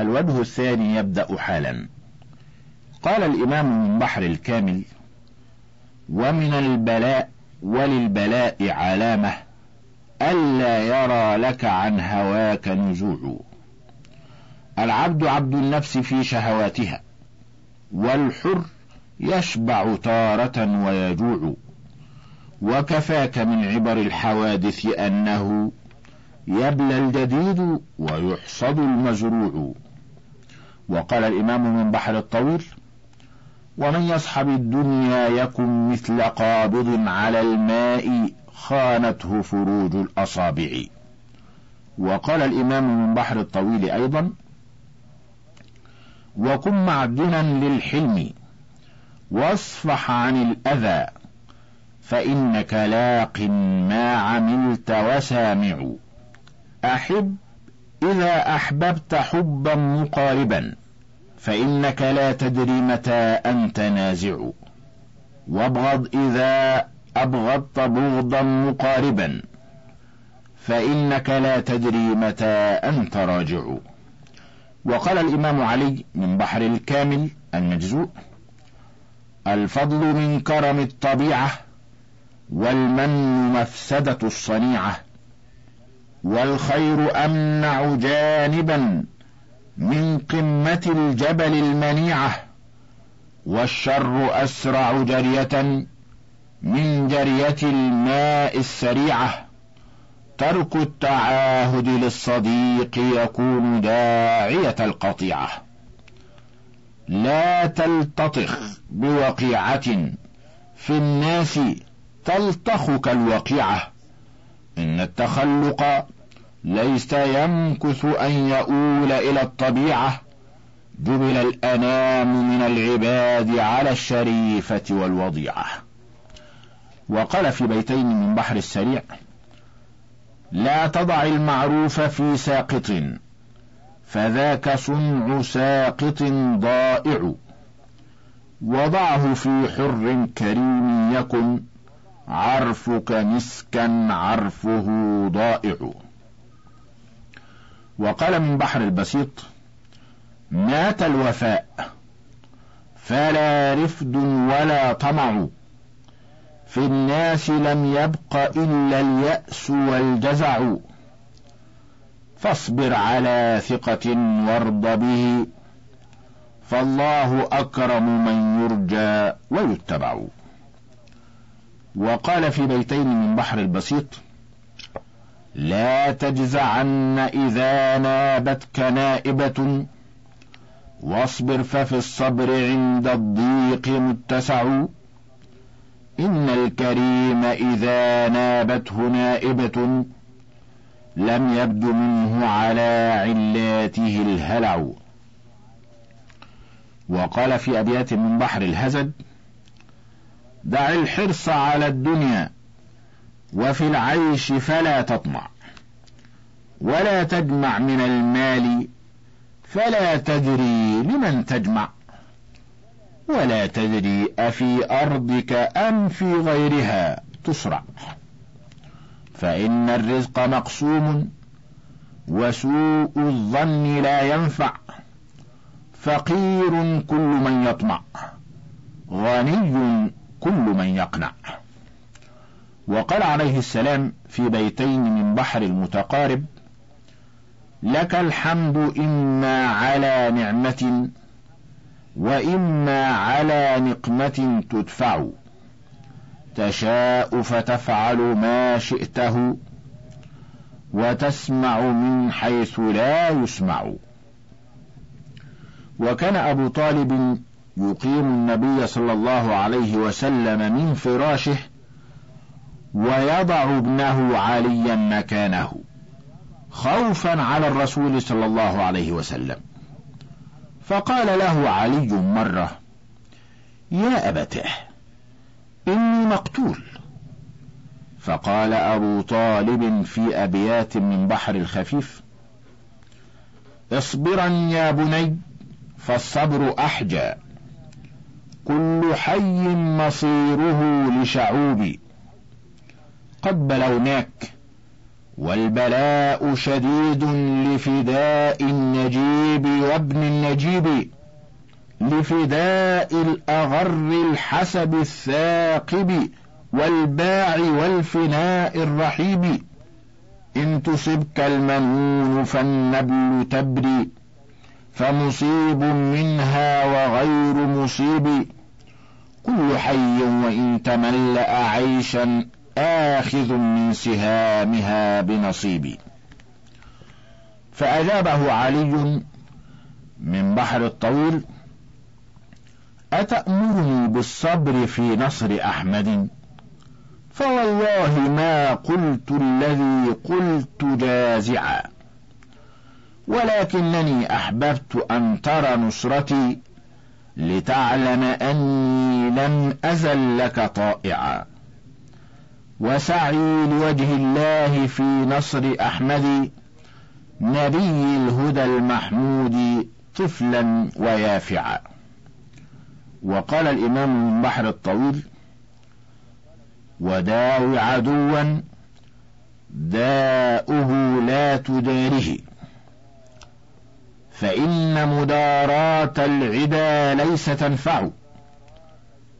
الوجه الثاني يبدأ حالا. قال الإمام من بحر الكامل ومن البلاء وللبلاء علامة ألا يرى لك عن هواك نزوع. العبد عبد النفس في شهواتها والحر يشبع تارة ويجوع. وكفاك من عبر الحوادث أنه يبلى الجديد ويحصد المزروع. وقال الإمام من بحر الطويل ومن يصحب الدنيا يكن مثل قابض على الماء خانته فروج الأصابع. وقال الإمام من بحر الطويل أيضا وكن معدنا للحلم واصفح عن الأذى فإنك لاق ما عملت وسامع. أحب إذا أحببت حبا مقاربا. فإنك لا تدري متى أنت نازع. وابغض إذا أبغضت بغضا مقاربا. فإنك لا تدري متى أنت راجع. وقال الإمام علي من بحر الكامل المجزوء الفضل من كرم الطبيعة والمن مفسدة الصنيعة والخير أمنع جانبا. من قمة الجبل المنيعة والشر أسرع جرية من جرية الماء السريعة. ترك التعاهد للصديق يكون داعية القطيعة. لا تلتطخ بوقيعة في الناس تلتخك الوقيعة إن التخلق ليس يمكث أن يؤول إلى الطبيعة. جبل الأنام من العباد على الشريفة والوضيعة. وقال في بيتين من بحر السريع لا تضع المعروف في ساقط فذاك صنع ساقط ضائع. وضعه في حر كريم يكن عرفك مسكا عرفه ضائع. وقال من بحر البسيط مات الوفاء فلا رفد ولا طمع في الناس لم يبق إلا اليأس والجزع فاصبر على ثقة وارض به فالله أكرم من يرجى ويتبع. وقال في بيتين من بحر البسيط لا تجزعن إذا نابتك نائبة. واصبر ففي الصبر عند الضيق متسع. إن الكريم إذا نابته نائبة. لم يبد منه على علاته الهلع. وقال في أبيات من بحر الهزد دع الحرص على الدنيا وفي العيش فلا تطمع ولا تجمع من المال فلا تدري لمن تجمع ولا تدري أفي أرضك أم في غيرها تسرع. فإن الرزق مقسوم وسوء الظن لا ينفع فقير كل من يطمع غني كل من يقنع. وقال عليه السلام في بيتين من بحر المتقارب لك الحمد إما على نعمة وإما على نقمة تدفع. تشاء فتفعل ما شئته وتسمع من حيث لا يسمع. وكان أبو طالب يقيم النبي صلى الله عليه وسلم من فراشه ويضع ابنه عليا مكانه خوفا على الرسول صلى الله عليه وسلم. فقال له علي مرة يا ابته إني مقتول. فقال أبو طالب في أبيات من بحر الخفيف اصبرا يا بني فالصبر أحجى كل حي مصيره لشعوب قد بلوناك والبلاء شديد لفداء النجيب كابن النجيب لفداء الأغر الحسب الثاقب والباع والفناء الرحيب. إن تصبك المنون فالنبل تبري فمصيب منها وغير مصيب. كل حي وإن تملأ عيشا آخذ من سهامها بنصيب فأجابه علي من بحر الطويل أتأمرني بالصبر في نصر أحمد؟ فوالله ما قلت الذي قلت جازعا. ولكنني أحببت أن ترى نصرتي لتعلم أني لم أزل لك طائعا. وسعي لوجه الله في نصر أحمد نبي الهدى المحمود طفلا ويافعا. وقال الإمام بحر الطويل وداو عدوا داؤه لا تداره فإن مداراة العدا ليس تنفع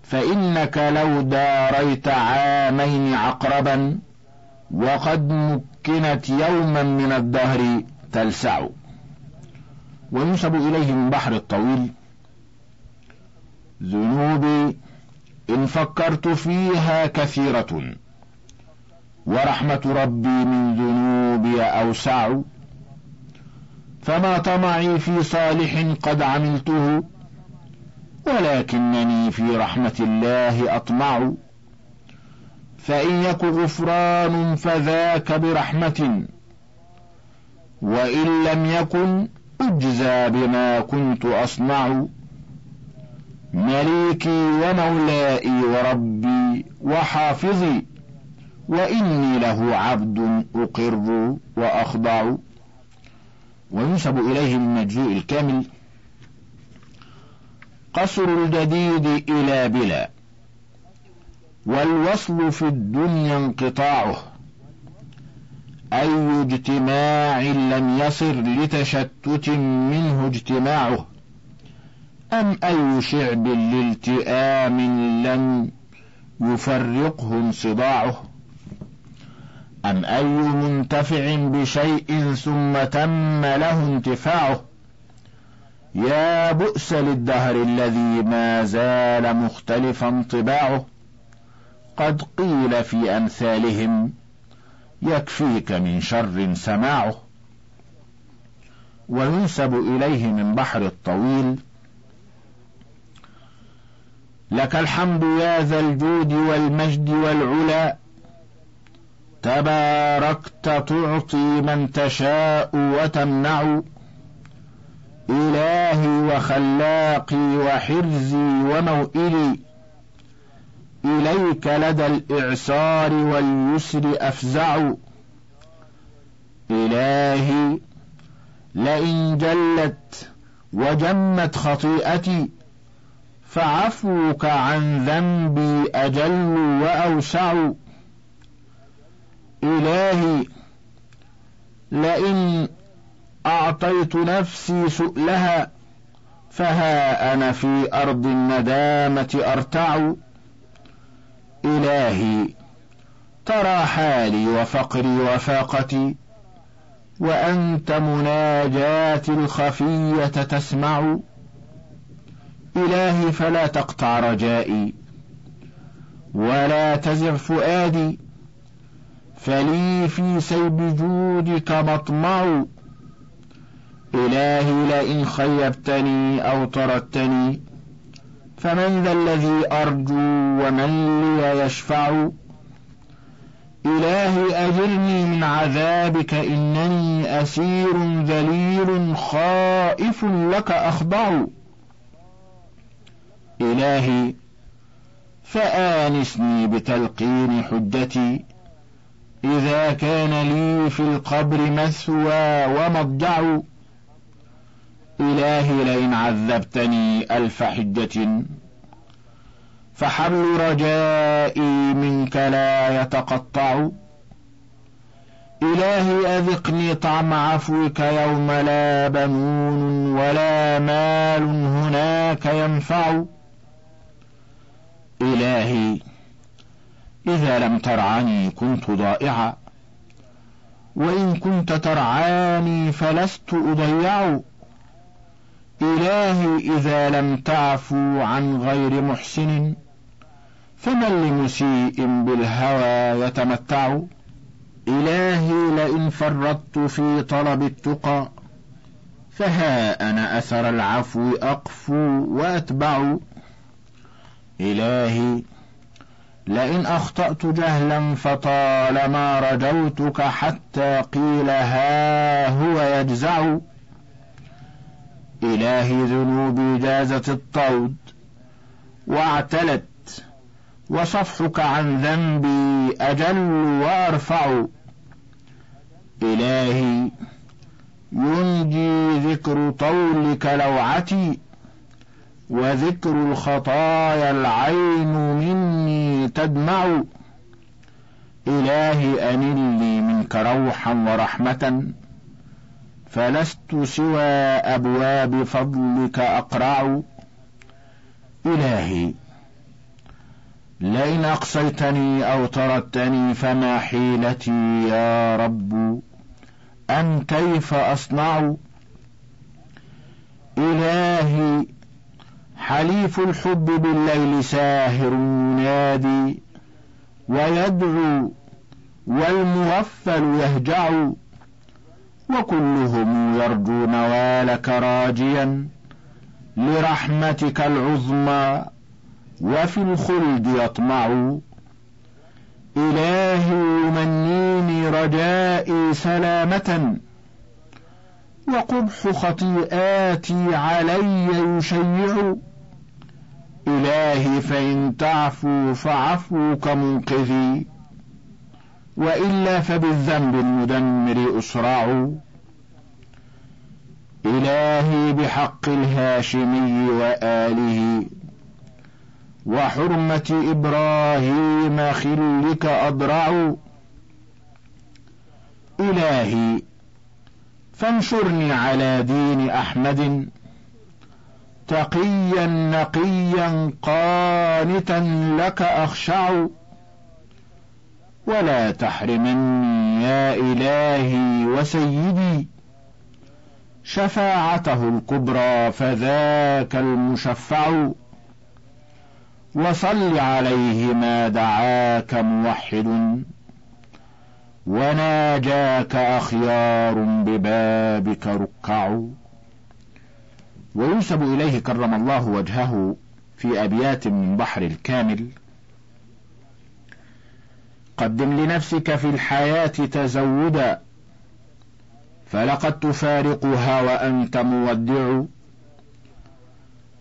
فإنك لو داريت عامين عقربا وقد مكنت يوما من الدهر تلسع. وينسب إليه من بحر الطويل. ذنوبي إن فكرت فيها كثيرة. ورحمة ربي من ذنوبي أوسع. فما طمعي في صالح قد عملته. ولكنني في رحمة الله أطمع. فإن يك غفران فذاك برحمة. وإن لم يكن أجزى بما كنت أصنع. مليكي ومولائي وربي وحافظي وإني له عبد أقر وأخضع. وينسب إليه مجزوء الكامل قصر الجديد إلى بلا والوصل في الدنيا انقطاعه. أي اجتماع لم يصر لتشتت منه اجتماعه؟ أم أي شعب لالتئام لم يفرقه انصداعه؟ أم أي منتفع بشيء ثم تم له انتفاعه؟ يا بؤس للدهر الذي ما زال مختلفا طباعه قد قيل في أمثالهم يكفيك من شر سماعه. وينسب إليه من بحر الطويل لك الحمد يا ذا الجود والمجد والعلا تباركت تعطي من تشاء وتمنع. إلهي وخلاقي وحرزي وموئلي. إليك لدى الإعسار واليسر أفزع. إلهي لئن جلت وجمت خطيئتي فعفوك عن ذنبي أجل وأوسع. إلهي لئن أعطيت نفسي سؤلها فها أنا في أرض الندامة أرتع. إلهي ترى حالي وفقري وفاقتي وأنت مناجاتي الخفية تسمع. إلهي فلا تقطع رجائي ولا تزغ فؤادي فلي في سيب جودك مطمع. إلهي لئن خيبتني أو طردتني فمن ذا الذي أرجو ومن لي يشفع؟ إلهي أجرني من عذابك إنني أسير ذليل خائف لك أخضع. إلهي فآنسني بتلقين حجتي إذا كان لي في القبر مثوى ومضجع. إلهي لئن عذبتني ألف حجة. فحبل رجائي منك لا يتقطع. إلهي أذقني طعم عفوك يوم لا بنون ولا مال هناك ينفع. إلهي إذا لم ترعني كنت ضائعا. وإن كنت ترعاني فلست أضيع. إلهي إذا لم تعفو عن غير محسن فمن لمسيء بالهوى يتمتع. إلهي لئن فرطت في طلب التقى فها أنا أثر العفو أقفو وأتبع. إلهي لئن أخطأت جهلا فطالما رجوتك حتى قيل ها هو يجزع. إلهي ذنوبي جازت الطود واعتلت وصفحك عن ذنبي أجل وأرفع. إلهي ينجي ذكر طولك لوعتي وذكر الخطايا العين مني تدمع. إلهي أنل لي منك روحا ورحمة فلست سوى أبواب فضلك أقرع. إلهي لئن أقصيتني أو طردتني فما حيلتي يا رب؟ أم كيف أصنع؟ إلهي حليف الحب بالليل ساهر ينادي ويدعو والمغفل يهجع. وكلهم يرجو نوالك راجيا لرحمتك العظمى وفي الخلد يطمع. إلهي يمنيني رجائي سلامة وقبح خطيئاتي علي يشيع. إلهي فإن تعفو فعفوك منقذي. وإلا فبالذنب المدمر أسرع. إلهي بحق الهاشمي وآله وحرمة إبراهيم خلك أضرع. إلهي فانشرني على دين أحمد تقيا نقيا قانتا لك أخشع. ولا تحرمني يا إلهي وسيدي. شفاعته الكبرى فذاك المشفع. وصل عليه ما دعاك موحد. وناجاك أخيار ببابك ركع. وينسب إليه كرم الله وجهه في أبيات من بحر الكامل. قدم لنفسك في الحياة تزودا. فلقد تفارقها وأنت مودع.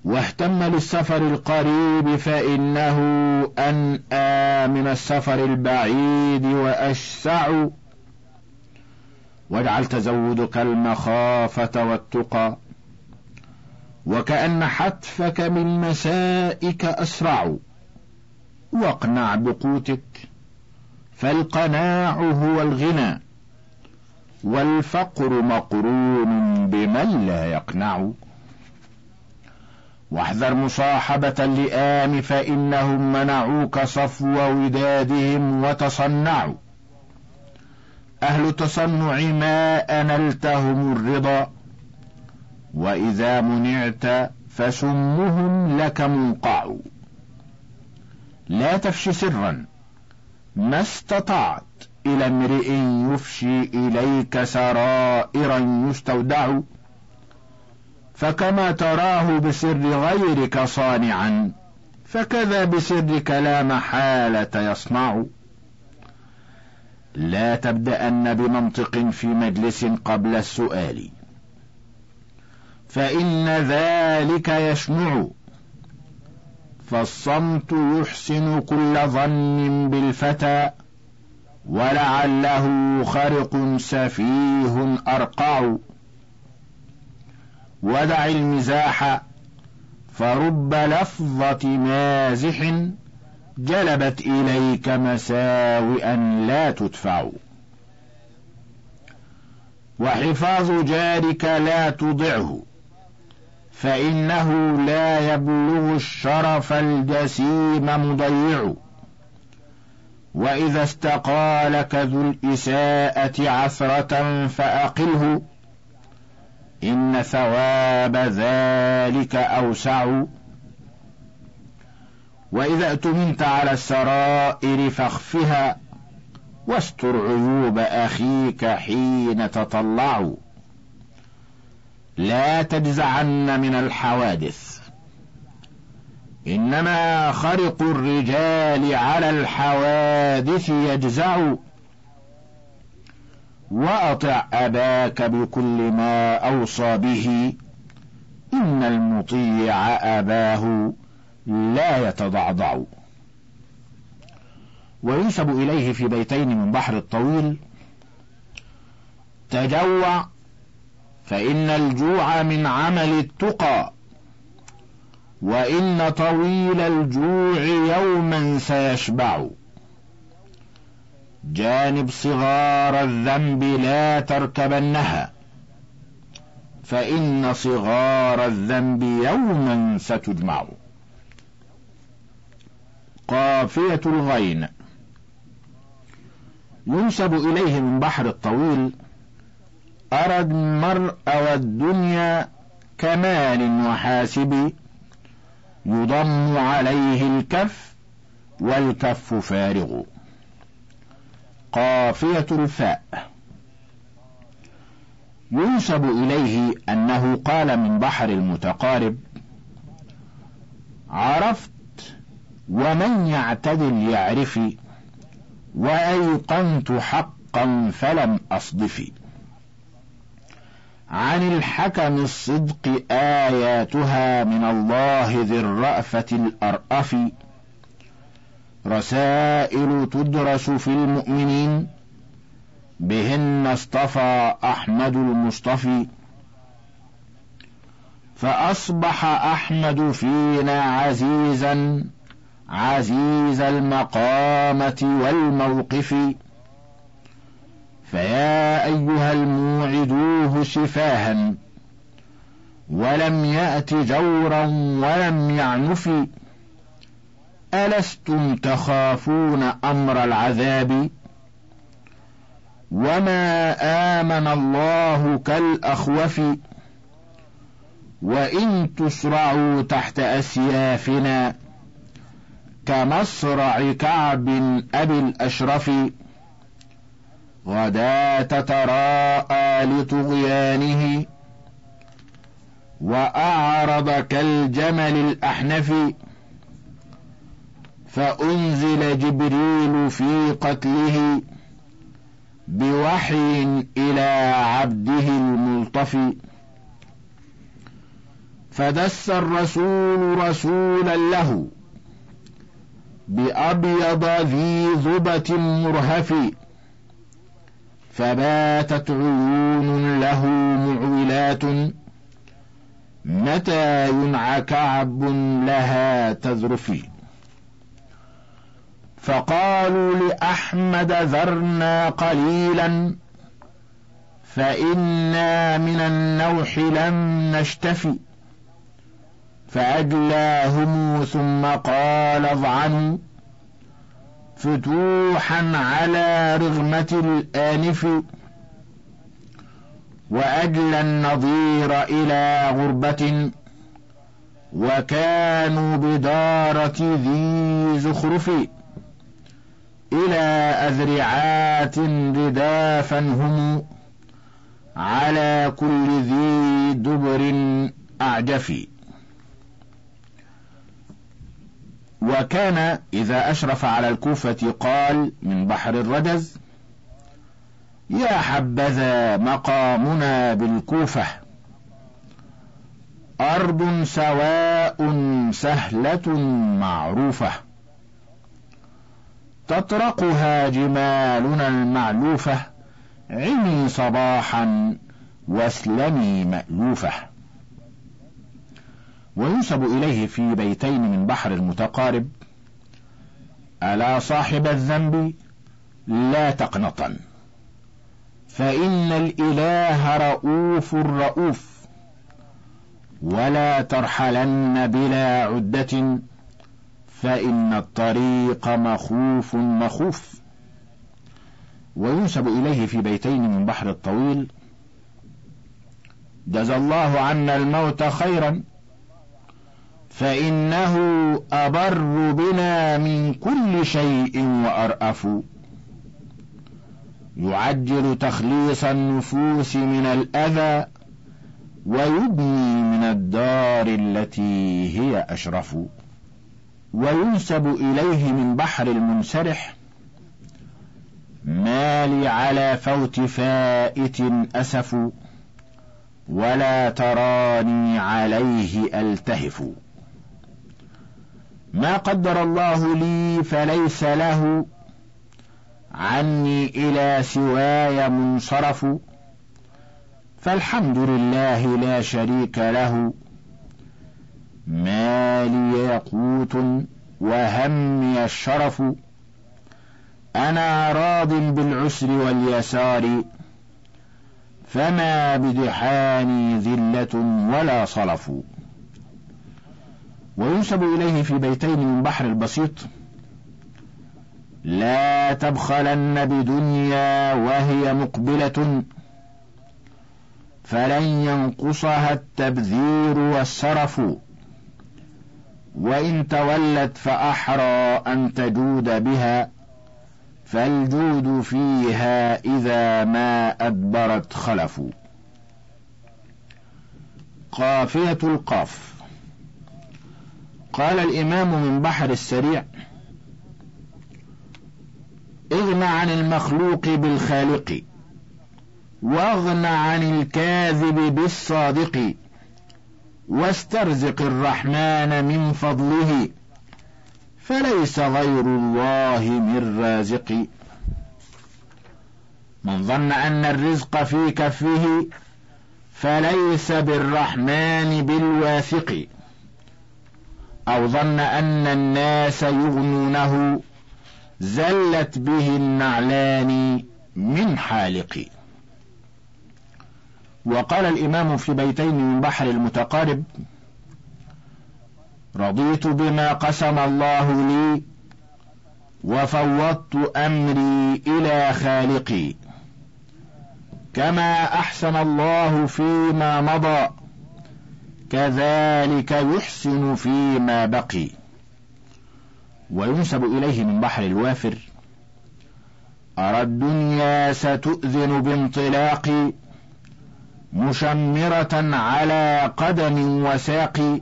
واهتم للسفر القريب فإنه أنأى من السفر البعيد وأشسع. واجعل تزودك المخافة والتقى. وكأن حتفك من مسائك أسرع. واقنع بقوتك. فالقناع هو الغنى والفقر مقرون بمن لا يقنع. واحذر مصاحبة اللئام فإنهم منعوك صفو ودادهم وتصنعوا أهل التصنع ما أنلتهم الرضا وإذا منعت فسمهم لك منقع لا تفش سرا. ما استطعت إلى امرئ يفشي إليك سرائرا يستودع فكما تراه بسر غيرك صانعا فكذا بسرك لا محالة يصنع. لا تبدأن بمنطق في مجلس قبل السؤال فإن ذلك يشنع. فالصمت يحسن كل ظن بالفتى ولعله خرق سفيه أرقع ودع المزاح فرب لفظة مازح جلبت إليك مساوئا لا تدفع. وحفاظ جارك لا تضعه. فإنه لا يبلغ الشرف الجسيم مضيع. وإذا استقالك ذو الإساءة عثرة فأقله. إن ثواب ذلك أوسع. وإذا اؤتمنت على السرائر فاخفها. واستر عيوب أخيك حين تطلع. لا تجزعن من الحوادث. إنما خرق الرجال على الحوادث يجزع. وأطع أباك بكل ما أوصى به. إن المطيع أباه لا يتضعضع. وينسب إليه في بيتين من بحر الطويل. تجوع فإن الجوع من عمل التقى وإن طويل الجوع يوما سيشبع. جانب صغار الذنب لا تركبنها فإن صغار الذنب يوما ستجمع. قافية الغين. ينسب إليه من بحر الطويل أرى المرء والدنيا كمال وحاسب يضم عليه الكف والكف فارغ. قافية الفاء. ينسب إليه أنه قال من بحر المتقارب عرفت ومن يعتدل يعرف وأيقنت حقا فلم أصدف عن الحكم الصدق آياتها من الله ذي الرأفة الأرأف. رسائل تدرس في المؤمنين. بهن اصطفى أحمد المصطفي. فأصبح أحمد فينا عزيزا عزيز المقامة والموقف. فيا أيها الموعدوه شفاها. ولم يأت جورا ولم يعنف. ألستم تخافون أمر العذاب؟ وما آمن الله كالأخوف؟ وإن تسرعوا تحت أسيافنا كمصرع كعب أبي الأشرف. غدا تتراءى لطغيانه وأعرض كالجمل الأحنف فأنزل جبريل في قتله بوحي إلى عبده الملطف فدس الرسول رسولا له بأبيض ذي ذبة مرهف فباتت عيون له معولات. متى ينعى كعب لها تذرفي فقالوا لأحمد ذرنا قليلا فإنا من النوح لم نشتفي. فأجلاهم ثم قال اضعنوا. فتوحا على رغمة الآنف وأجلى النظير إلى غربة وكانوا بدارة ذي زخرف. إلى أذرعات ردافا هم على كل ذي دبر أعجف. وكان إذا أشرف على الكوفة قال من بحر الرجز يا حبذا مقامنا بالكوفة أرض سواء سهلة معروفة تطرقها جمالنا المعلوفة عمي صباحا واسلمي مألوفة. وينسب إليه في بيتين من بحر المتقارب. ألا صاحب الذنب؟ لا تقنطن. فإن الإله رؤوف رؤوف ولا ترحلن بلا عدة فإن الطريق مخوف مخوف. وينسب إليه في بيتين من بحر الطويل. جزى الله عنا الموت خيرا. فإنه أبر بنا من كل شيء وأرأف. يعجل تخليص النفوس من الأذى ويبني من الدار التي هي أشرف. وينسب إليه من بحر المنسرح. ما لي على فوت فائت أسف. ولا تراني عليه ألتهف. ما قدر الله لي فليس له. عني إلى سواي منصرف. فالحمد لله لا شريك له. ما لي يقوت وهمي الشرف. أنا راض بالعسر واليسار. فما بدحاني ذلة ولا صلف. وينسب إليه في بيتين من بحر البسيط. لا تبخلن بدنيا وهي مقبلة. فلن ينقصها التبذير والسرف. وإن تولت فأحرى أن تجود بها. فالجود فيها إذا ما أدبرت خلف قافية القاف. قال الإمام من بحر السريع اغن عن المخلوق بالخالق واغن عن الكاذب بالصادق واسترزق الرحمن من فضله فليس غير الله من رازق. من ظن أن الرزق في كفه فليس بالرحمن بالواثق. أو ظن أن الناس يغنونه زلت به النعلان من حالق وقال الإمام في بيتين من بحر المتقارب رضيت بما قسم الله لي وفوضت أمري إلى خالقي. كما أحسن الله فيما مضى كذلك يحسن فيما بقي. وينسب إليه من بحر الوافر أرى الدنيا ستؤذن بانطلاقي مشمرة على قدم وساق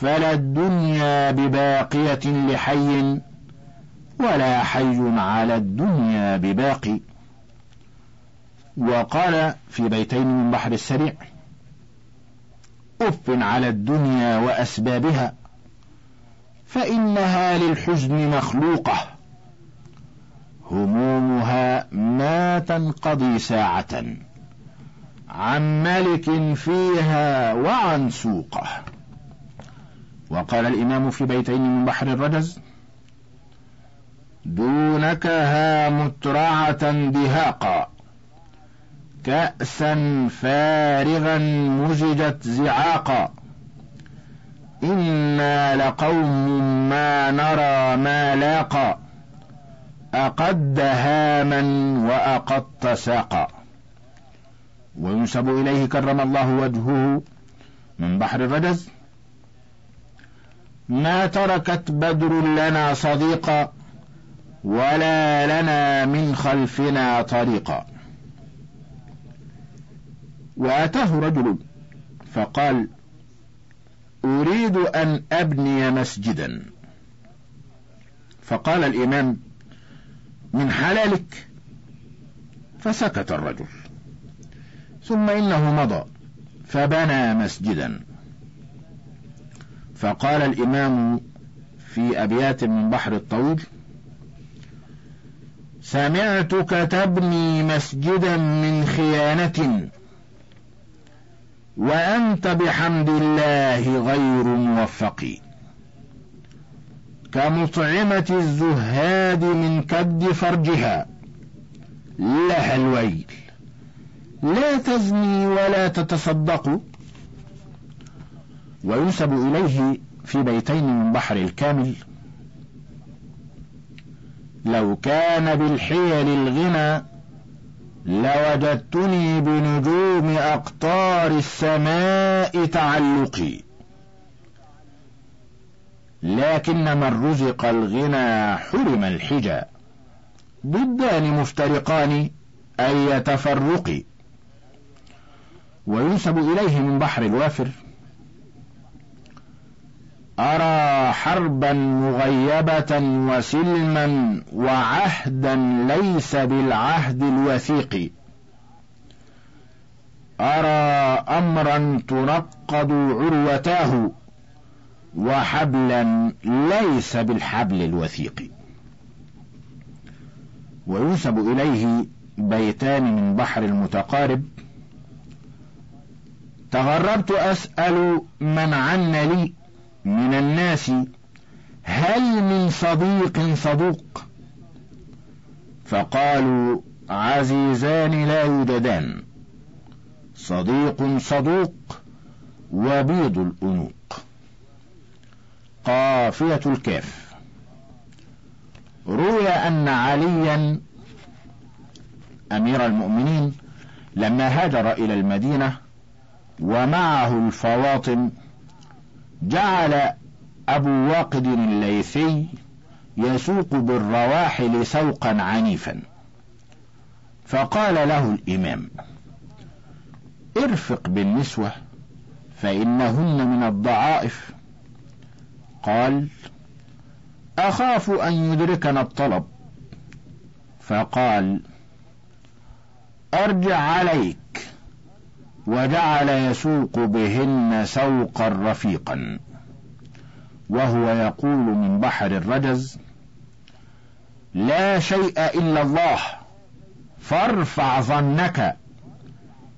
فلا الدنيا بباقية لحي ولا حي على الدنيا بباقي. وقال في بيتين من بحر السريع أف على الدنيا وأسبابها فإنها للحزن مخلوقة همومها ما تنقضي ساعة عن ملك فيها وعن سوقه وقال الإمام في بيتين من بحر الرجز دونكها مترعة دهاقا كأسا فارغا مزجت زعاقا. إنا لقوم ما نرى ما لاقى أقد هاما وأقط ساقا. وينسب إليه كرم الله وجهه من بحر الرجز ما تركت بدر لنا صديقا ولا لنا من خلفنا طريقا. وأتاه رجل فقال أريد أن أبني مسجدا. فقال الإمام من حلالك؟ فسكت الرجل. ثم إنه مضى فبنى مسجدا. فقال الإمام في أبيات من بحر الطويل سمعتك تبني مسجدا من خيانة. وأنت بحمد الله غير موفق. كمطعمة الزهاد من كد فرجها. لها الويل. لا تزني ولا تتصدق. وينسب إليه في بيتين من بحر الكامل. لو كان بالحيل الغنى لوجدتني بنجوم أقطار السماء تعلقي. لكن من رزق الغنى حرم الحجى. ضدان مفترقان أي تفرق وينسب إليه من بحر الوافر أرى حربا مغيبة وسلما وعهدا ليس بالعهد الوثيق. أرى أمرا تنقض عروتاه وحبلا ليس بالحبل الوثيق. وينسب إليه بيتان من بحر المتقارب. تغربت أسأل من عن لي من الناس هل من صديق صدوق؟ فقالوا عزيزان لا يوجدان صديق صدوق وبيض الأنوق. قافية الكاف. روي أن عليا أمير المؤمنين لما هاجر إلى المدينة ومعه الفواطم جعل أبو واقد الليثي يسوق بالرواحل سوقا عنيفا. فقال له الإمام ارفق بالنسوة فإنهن من الضعائف. قال أخاف أن يدركنا الطلب. فقال أرجع عليك. وجعل يسوق بهن سوقا رفيقا. وهو يقول من بحر الرجز لا شيء إلا الله فارفع ظنك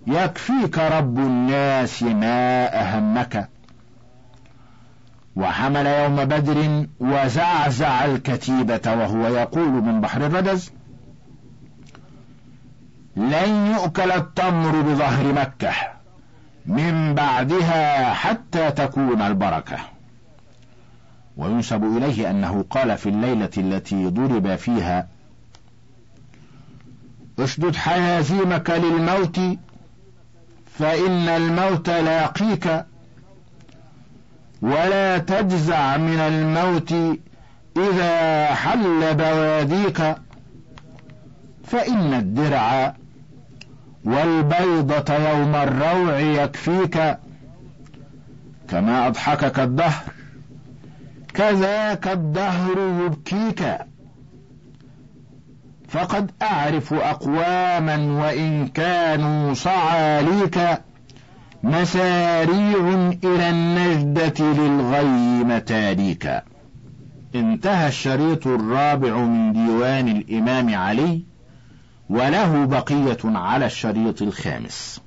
يكفيك رب الناس ما أهمك. وحمل يوم بدر وزعزع الكتيبة وهو يقول من بحر الرجز لن يؤكل التمر بظهر مكة. من بعدها حتى تكون البركة. وينسب إليه أنه قال في الليلة التي ضرب فيها اشدد حيازيمك للموت فإن الموت لاقيك ولا تجزع من الموت إذا حل بواديك فإن الدرع والبيضة يوم الروع يكفيك كما أضحكك الدهر كذاك الدهر يبكيك. فقد أعرف أقواما وإن كانوا صعاليك. مساريع إلى النجدة للغي متاليك انتهى الشريط الرابع من ديوان الإمام علي. وله بقية على الشريط الخامس.